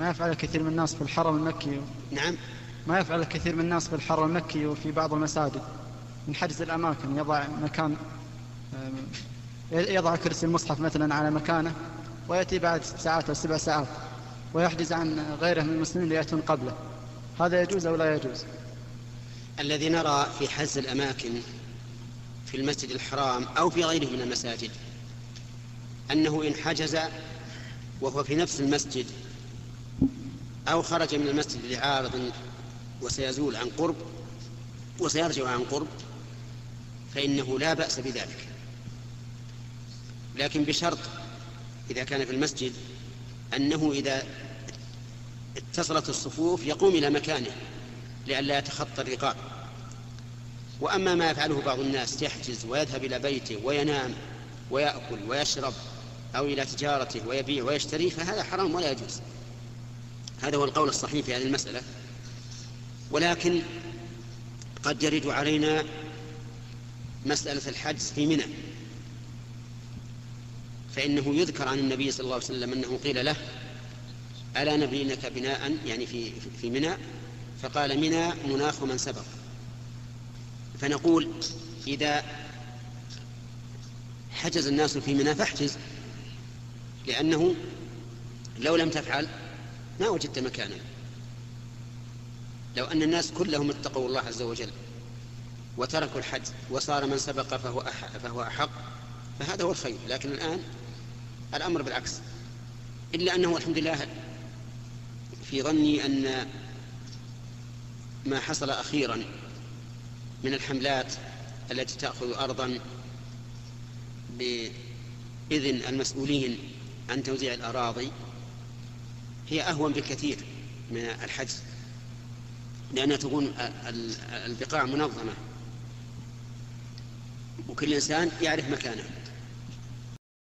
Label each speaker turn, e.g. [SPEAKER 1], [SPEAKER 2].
[SPEAKER 1] ما يفعل كثير من الناس في الحرم المكي.
[SPEAKER 2] نعم.
[SPEAKER 1] ما يفعل الكثير من الناس في الحرم المكي وفي بعض المساجد. من حجز الأماكن يضع مكان يضع كرسي المصحف مثلا على مكانه ويأتي بعد ساعات أو سبع ساعات ويحجز عن غيره من المسلمين ليأتون قبله. هذا يجوز أو لا يجوز؟
[SPEAKER 2] الذي نرى في حز الأماكن في المسجد الحرام أو في غيره من المساجد أنه إن حجز وهو في نفس المسجد أو خرج من المسجد لعارض وسيزول عن قرب وسيرجع عن قرب فإنه لا بأس بذلك. لكن بشرط إذا كان في المسجد أنه إذا اتصلت الصفوف يقوم إلى مكانه لئلا يتخطى الرقاب. وأما ما يفعله بعض الناس يحجز ويذهب إلى بيته وينام ويأكل ويشرب أو إلى تجارته ويبيع ويشتري فهذا حرام ولا يجوز. هذا هو القول الصحيح في هذه المسألة. ولكن قد يرد علينا مسألة الحجز في منى. فإنه يذكر عن النبي صلى الله عليه وسلم أنه قيل له ألا نبنينك بناء يعني في في منى؟ فقال منى مناخ من سبق. فنقول إذا حجز الناس في منى فاحجز لأنه لو لم تفعل ما وجدت مكانا. لو أن الناس كلهم اتقوا الله عز وجل وتركوا الحج وصار من سبق فهو أحق, فهو أحق فهذا هو الخير. لكن الآن الأمر بالعكس. إلا أنه الحمد لله في ظني أن ما حصل أخيرا من الحملات التي تأخذ أرضا بإذن المسؤولين عن توزيع الأراضي هي أهون بكثير من الحجز لأنها تكون البقاع منظمة وكل إنسان يعرف مكانه.